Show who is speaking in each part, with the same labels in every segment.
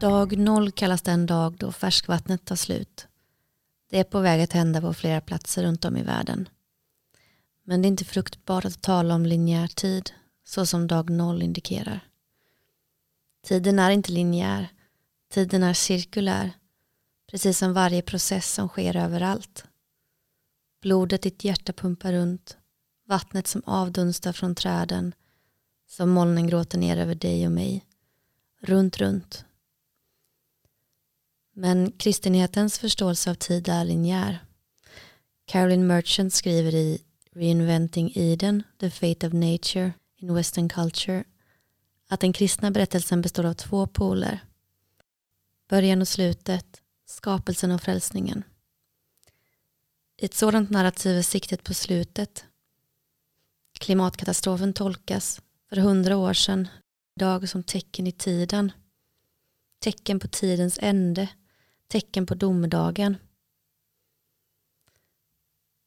Speaker 1: Dag noll kallas den dag då färskvattnet tar slut. Det är på väg att hända på flera platser runt om i världen. Men det är inte fruktbart att tala om linjär tid så som dag noll indikerar. Tiden är inte linjär, tiden är cirkulär, precis som varje process som sker överallt. Blodet ditt hjärta pumpar runt, vattnet som avdunstar från träden, som molnen gråter ner över dig och mig. Runt, runt. Men kristenhetens förståelse av tid är linjär. Caroline Merchant skriver i Reinventing Eden, The Fate of Nature in Western Culture att den kristna berättelsen består av två poler. Början och slutet, skapelsen och frälsningen. I ett sådant narrativ är siktet på slutet. Klimatkatastrofen tolkas för hundra år sedan idag som tecken i tiden. Tecken på tidens ände, tecken på domedagen.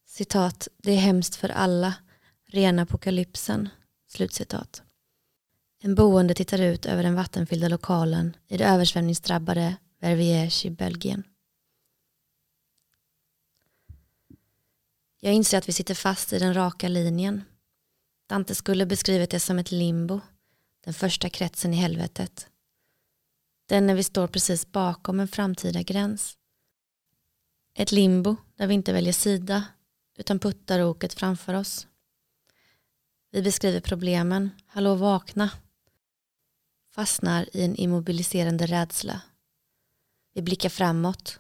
Speaker 1: Citat, det är hemskt för alla, rena apokalypsen. Slutcitat. En boende tittar ut över den vattenfyllda lokalen i det översvämningsdrabbade Verviers i Belgien. Jag inser att vi sitter fast i den raka linjen. Dante skulle beskrivit det som ett limbo, den första kretsen i helvetet. Den när vi står precis bakom en framtida gräns. Ett limbo där vi inte väljer sida utan puttar oket framför oss. Vi beskriver problemen, hallå vakna, fastnar i en immobiliserande rädsla. Vi blickar framåt,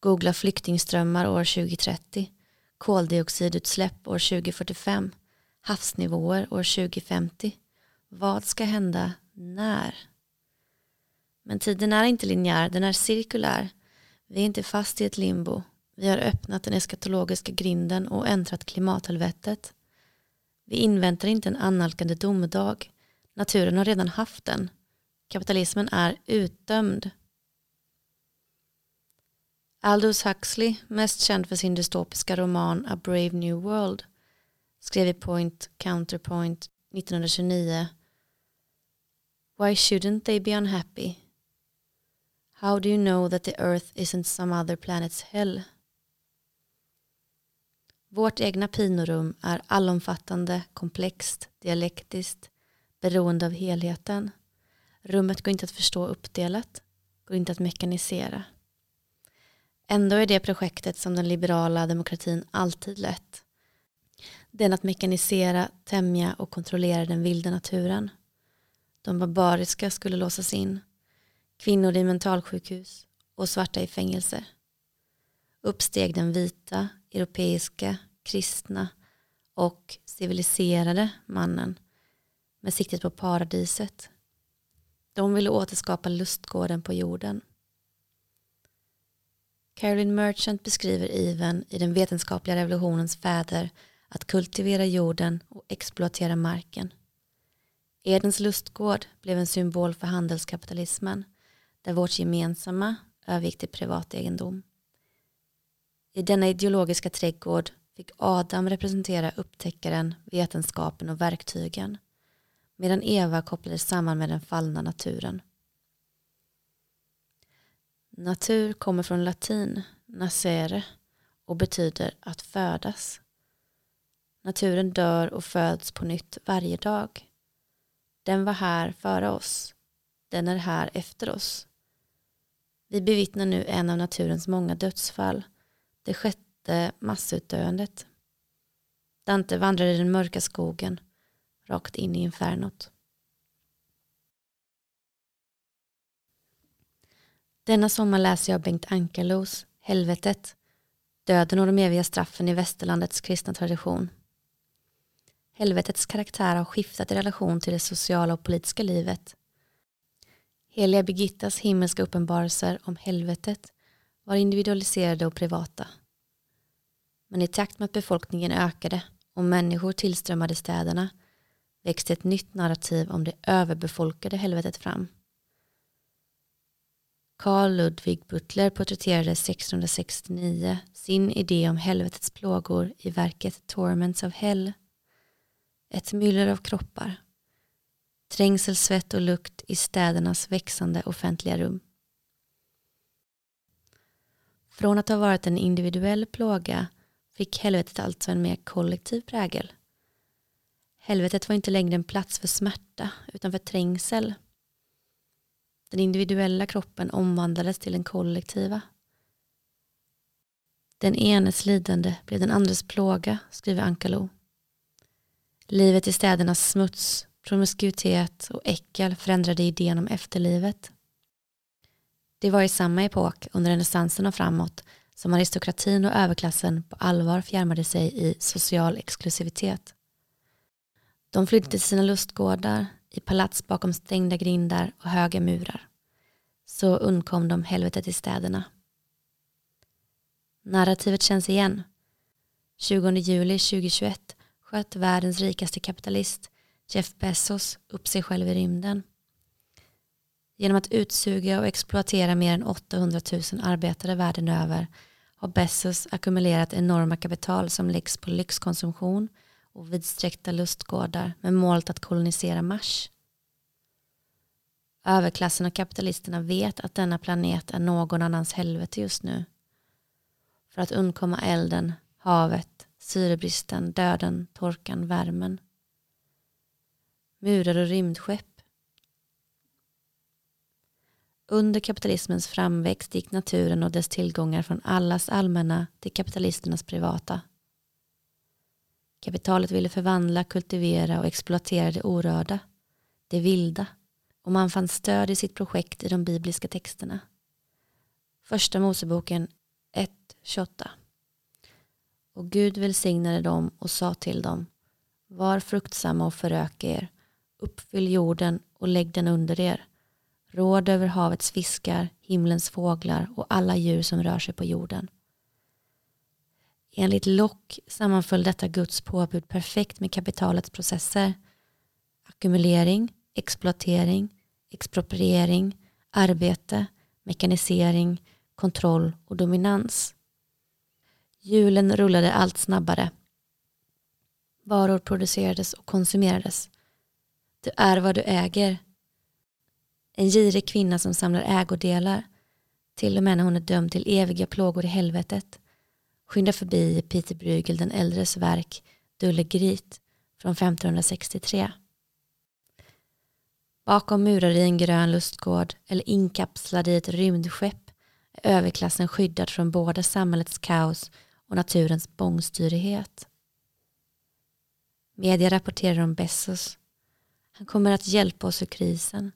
Speaker 1: googlar flyktingströmmar år 2030, koldioxidutsläpp år 2045, havsnivåer år 2050. Vad ska hända när? Men tiden är inte linjär, den är cirkulär. Vi är inte fast i ett limbo. Vi har öppnat den eskatologiska grinden och äntrat klimathelvetet. Vi inväntar inte en annalkande domedag. Naturen har redan haft den. Kapitalismen är utdömd. Aldous Huxley, mest känd för sin dystopiska roman A Brave New World, skrev i Point Counterpoint 1929 Why shouldn't they be unhappy? How do you know that the earth isn't some other planet's hell? Vårt egna pinorum är allomfattande, komplext, dialektiskt, beroende av helheten. Rummet går inte att förstå uppdelat, går inte att mekanisera. Ändå är det projektet som den liberala demokratin alltid lett. Den att mekanisera, tämja och kontrollera den vilda naturen. De barbariska skulle låsas in, kvinnor i mentalsjukhus och svarta i fängelse. Uppsteg den vita, europeiska, kristna och civiliserade mannen med siktet på paradiset. De ville återskapa lustgården på jorden. Caroline Merchant beskriver iven i den vetenskapliga revolutionens fäder att kultivera jorden och exploatera marken. Edens lustgård blev en symbol för handelskapitalismen där vårt gemensamma övergick till privat egendom. I denna ideologiska trädgård fick Adam representera upptäckaren, vetenskapen och verktygen medan Eva kopplades samman med den fallna naturen. Natur kommer från latin, nascere, och betyder att födas. Naturen dör och föds på nytt varje dag. Den var här före oss. Den är här efter oss. Vi bevittnar nu en av naturens många dödsfall, det sjätte massutdöendet. Dante vandrar i den mörka skogen, rakt in i infernot. Denna sommar läser jag Bengt Ankarlos Helvetet, döden och de eviga straffen i västerlandets kristna tradition. Helvetets karaktär har skiftat i relation till det sociala och politiska livet. Heliga Birgittas himmelska uppenbarelser om helvetet var individualiserade och privata. Men i takt med att befolkningen ökade och människor tillströmmade städerna växte ett nytt narrativ om det överbefolkade helvetet fram. Carl Ludwig Butler porträtterade 1669 sin idé om helvetets plågor i verket Torments of Hell. Ett myller av kroppar. Trängsel, svett och lukt i städernas växande offentliga rum. Från att ha varit en individuell plåga fick helvetet alltså en mer kollektiv prägel. Helvetet var inte längre en plats för smärta utan för trängsel. Den individuella kroppen omvandlades till den kollektiva. Den enes lidande blev den andres plåga, skriver Ankalo. Livet i städernas smuts, promiskuitet och äckel förändrade idén om efterlivet. Det var i samma epok, under renässansen och framåt, som aristokratin och överklassen på allvar fjärmade sig i social exklusivitet. De flydde till sina lustgårdar, i palats bakom stängda grindar och höga murar. Så undkom de helvetet i städerna. Narrativet känns igen. 20 juli 2021 sköt världens rikaste kapitalist Jeff Bezos upp sig själv i rymden. Genom att utsuga och exploatera mer än 800 000 arbetare världen över har Bezos ackumulerat enorma kapital som läggs på lyxkonsumtion och vidsträckta lustgårdar med målet att kolonisera Mars. Överklassen och kapitalisterna vet att denna planet är någon annans helvete just nu. För att undkomma elden, havet, syrebristen, döden, torkan, värmen. Murar och rymdskepp. Under kapitalismens framväxt gick naturen och dess tillgångar från allas allmänna till kapitalisternas privata. Kapitalet ville förvandla, kultivera och exploatera det orörda, det vilda och man fann stöd i sitt projekt i de bibliska texterna. Första Moseboken 1.28 Och Gud välsignade dem och sa till dem Var fruktsamma och föröka er Uppfyll jorden och lägg den under er Råd över havets fiskar, himlens fåglar och alla djur som rör sig på jorden. Enligt Lock sammanföll detta Guds påbud perfekt med kapitalets processer. Ackumulering, exploatering, expropriering, arbete, mekanisering, kontroll och dominans. Hjulen rullade allt snabbare. Varor producerades och konsumerades. Du är vad du äger. En girig kvinna som samlar ägodelar, till och med när hon är dömd till eviga plågor i helvetet, skyndar förbi Peter Bruegel den äldres verk Dulle Gryt från 1563. Bakom murar i en grön lustgård eller inkapslad i ett rymdskepp är överklassen skyddad från både samhällets kaos och naturens bångstyrighet. Media rapporterar om Bessos. Han kommer att hjälpa oss ur krisen.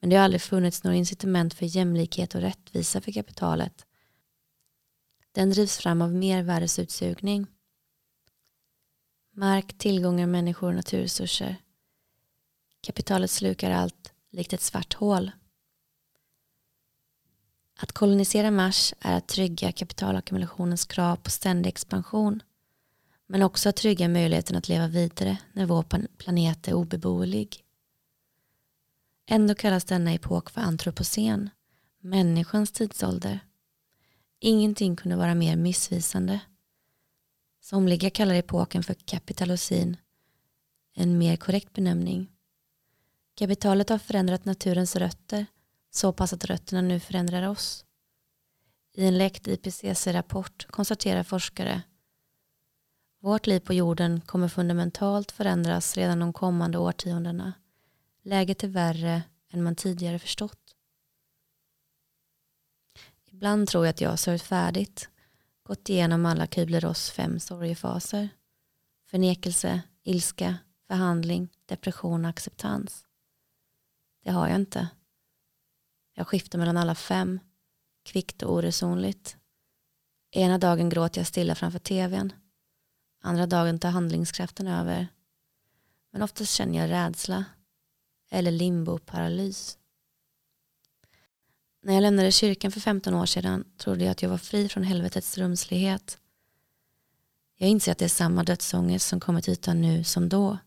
Speaker 1: Men det har aldrig funnits några incitament för jämlikhet och rättvisa för kapitalet. Den drivs fram av mervärdesutsugning. Mark, tillgångar, människor och naturresurser Kapitalet slukar allt likt ett svart hål. Att kolonisera Mars är att trygga kapitalackumulationens krav på ständig expansion men också att trygga möjligheten att leva vidare när vår planet är obeboelig. Ändå kallas denna epok för antropocen, människans tidsålder. Ingenting kunde vara mer missvisande. Somliga kallar epoken för kapitalocin, en mer korrekt benämning. Kapitalet har förändrat naturens rötter så pass att rötterna nu förändrar oss. I en läckt IPCC-rapport konstaterar forskare vårt liv på jorden kommer fundamentalt förändras redan de kommande årtiondena. Läget är värre än man tidigare förstått. Ibland tror jag att jag har sörjt färdigt, gått igenom alla Kübler-Ross fem sorgefaser. Förnekelse, ilska, förhandling, depression och acceptans. Det har jag inte. Jag skiftar mellan alla fem, kvickt och oresonligt. Ena dagen gråter jag stilla framför tvn. Andra dagen tar handlingskraften över. Men oftast känner jag rädsla eller limbo-paralys. När jag lämnade kyrkan för 15 år sedan trodde jag att jag var fri från helvetets rumslighet. Jag inser att det är samma dödsångest som kommer till ytan nu som då.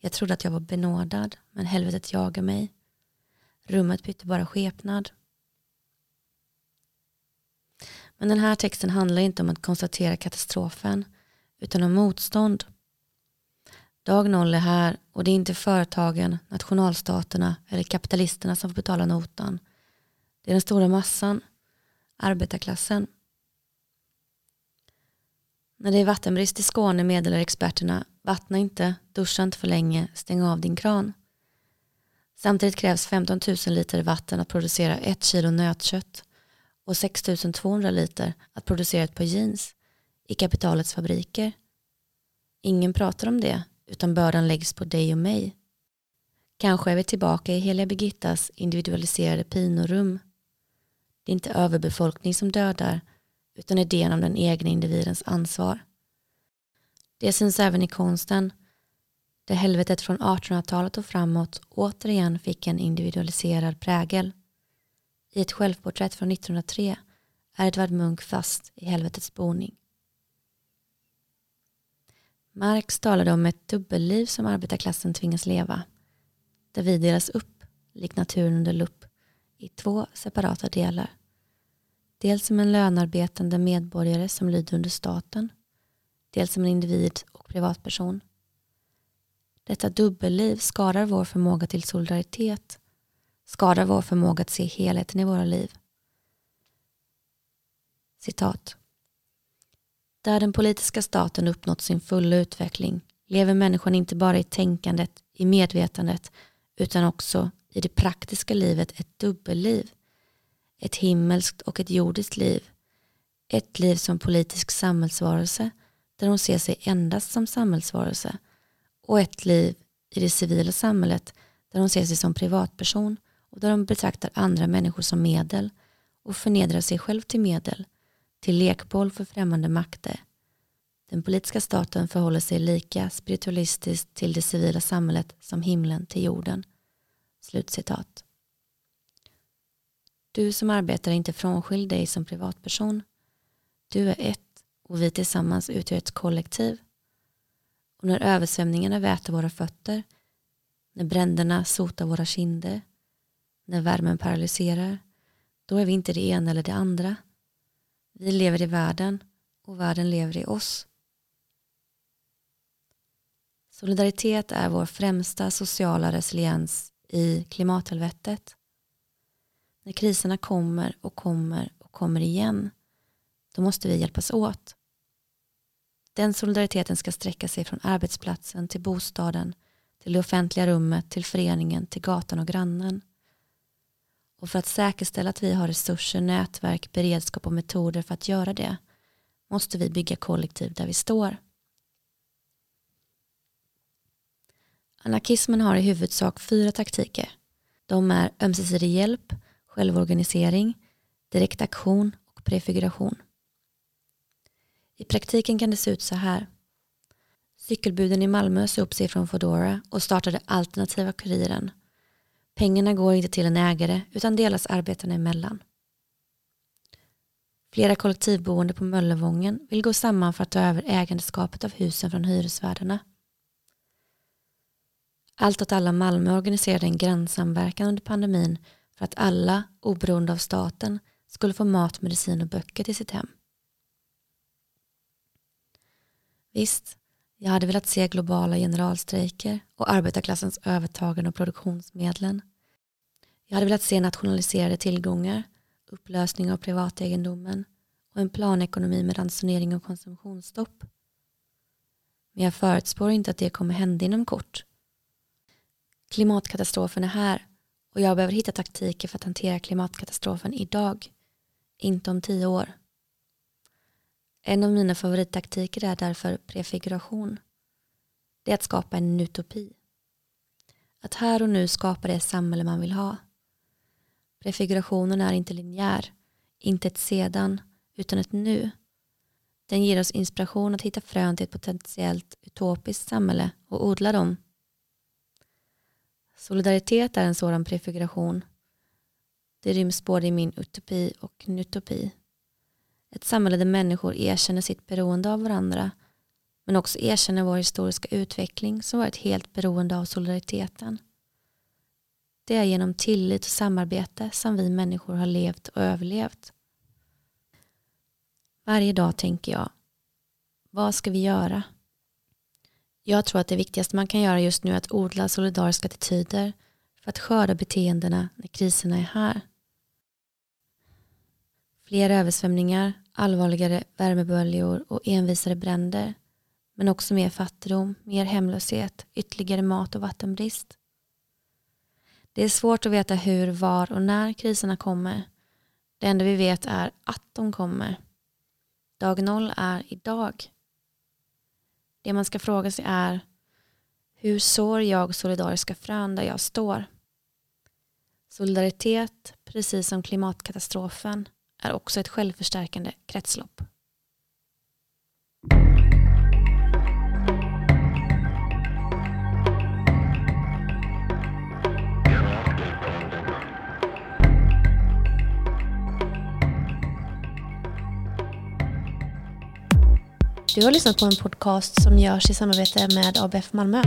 Speaker 1: Jag trodde att jag var benådad, men helvetet jagar mig. Rummet bytte bara skepnad. Men den här texten handlar inte om att konstatera katastrofen, utan om motstånd. Dag noll är här och det är inte företagen, nationalstaterna eller kapitalisterna som får betala notan. Det är den stora massan. arbetarklassen. När det är vattenbrist i Skåne meddelar experterna vattna inte, duscha inte för länge, stäng av din kran. Samtidigt krävs 15 000 liter vatten att producera ett kilo nötkött och 6200 liter att producera ett par jeans i kapitalets fabriker. Ingen pratar om det utan bördan läggs på dig och mig. Kanske är vi tillbaka i heliga Birgittas individualiserade pinorum. Det är inte överbefolkning som dödar utan idén om den egna individens ansvar. Det syns även i konsten där helvetet från 1800-talet och framåt återigen fick en individualiserad prägel. I ett självporträtt från 1903 är Edvard Munch fast i helvetets boning. Marx talade om ett dubbelliv som arbetarklassen tvingas leva, där vi delas upp, likt naturen under lupp, i två separata delar. Dels som en lönarbetande medborgare som lyder under staten, dels som en individ och privatperson. Detta dubbelliv skadar vår förmåga till solidaritet, skadar vår förmåga att se helheten i våra liv. Citat. Där den politiska staten uppnått sin fulla utveckling lever människan inte bara i tänkandet, i medvetandet, utan också i det praktiska livet ett dubbelliv. Ett himmelskt och ett jordiskt liv. Ett liv som politisk samhällsvarelse där hon ser sig endast som samhällsvarelse och ett liv i det civila samhället där hon ser sig som privatperson och där de betraktar andra människor som medel och förnedrar sig själv till medel, till lekboll för främmande makter. Den politiska staten förhåller sig lika spiritualistiskt till det civila samhället som himlen till jorden. Slutcitat. Du som arbetar är inte frånskild dig som privatperson. Du är ett och vi tillsammans utgör ett kollektiv. Och när översvämningarna väter våra fötter, när bränderna sotar våra kinder, när värmen paralyserar, då är vi inte det ena eller det andra. Vi lever i världen och världen lever i oss. Solidaritet är vår främsta sociala resiliens i klimathelvetet. När kriserna kommer och kommer och kommer igen, då måste vi hjälpas åt. Den solidariteten ska sträcka sig från arbetsplatsen till bostaden, till det offentliga rummet, till föreningen, till gatan och grannen. Och för att säkerställa att vi har resurser, nätverk, beredskap och metoder för att göra det måste vi bygga kollektiv där vi står. Anarkismen har i huvudsak fyra taktiker. De är ömsesidig hjälp, självorganisering, direkt aktion och prefiguration. I praktiken kan det se ut så här. Cykelbuden i Malmö sa upp sig från Foodora och startade alternativa kuriren. Pengarna går inte till en ägare utan delas arbetarna emellan. Flera kollektivboende på Möllevången vill gå samman för att ta över ägandeskapet av husen från hyresvärdarna. Allt åt alla Malmö organiserade en grannsamverkan under pandemin för att alla, oberoende av staten, skulle få mat, medicin och böcker till sitt hem. Visst, jag hade velat se globala generalstrejker och arbetarklassens övertagande av produktionsmedlen. Jag hade velat se nationaliserade tillgångar, upplösning av privategendomen och en planekonomi med ransonering och konsumtionsstopp. Men jag förutspår inte att det kommer hända inom kort. Klimatkatastrofen är här och jag behöver hitta taktiker för att hantera klimatkatastrofen idag, inte om tio år. En av mina favorittaktiker är därför prefiguration. Det är att skapa en utopi. Att här och nu skapa det samhälle man vill ha. Prefigurationen är inte linjär, inte ett sedan, utan ett nu. Den ger oss inspiration att hitta frön till ett potentiellt utopiskt samhälle och odla dem. Solidaritet är en sådan prefiguration. Det ryms både i min utopi och nutopi. Ett samhälle där människor erkänner sitt beroende av varandra men också erkänner vår historiska utveckling som varit helt beroende av solidariteten. Det är genom tillit och samarbete som vi människor har levt och överlevt. Varje dag tänker jag, vad ska vi göra? Jag tror att det viktigaste man kan göra just nu är att odla solidariska attityder för att skörda beteendena när kriserna är här. Fler översvämningar, allvarligare värmeböljor och envisare bränder. Men också mer fattigdom, mer hemlöshet, ytterligare mat och vattenbrist. Det är svårt att veta hur, var och när kriserna kommer. Det enda vi vet är att de kommer. Dag noll är idag. Det man ska fråga sig är hur sår jag solidariska frön där jag står? Solidaritet, precis som klimatkatastrofen, är också ett självförstärkande kretslopp. Du har lyssnat på en podcast som görs i samarbete med ABF Malmö.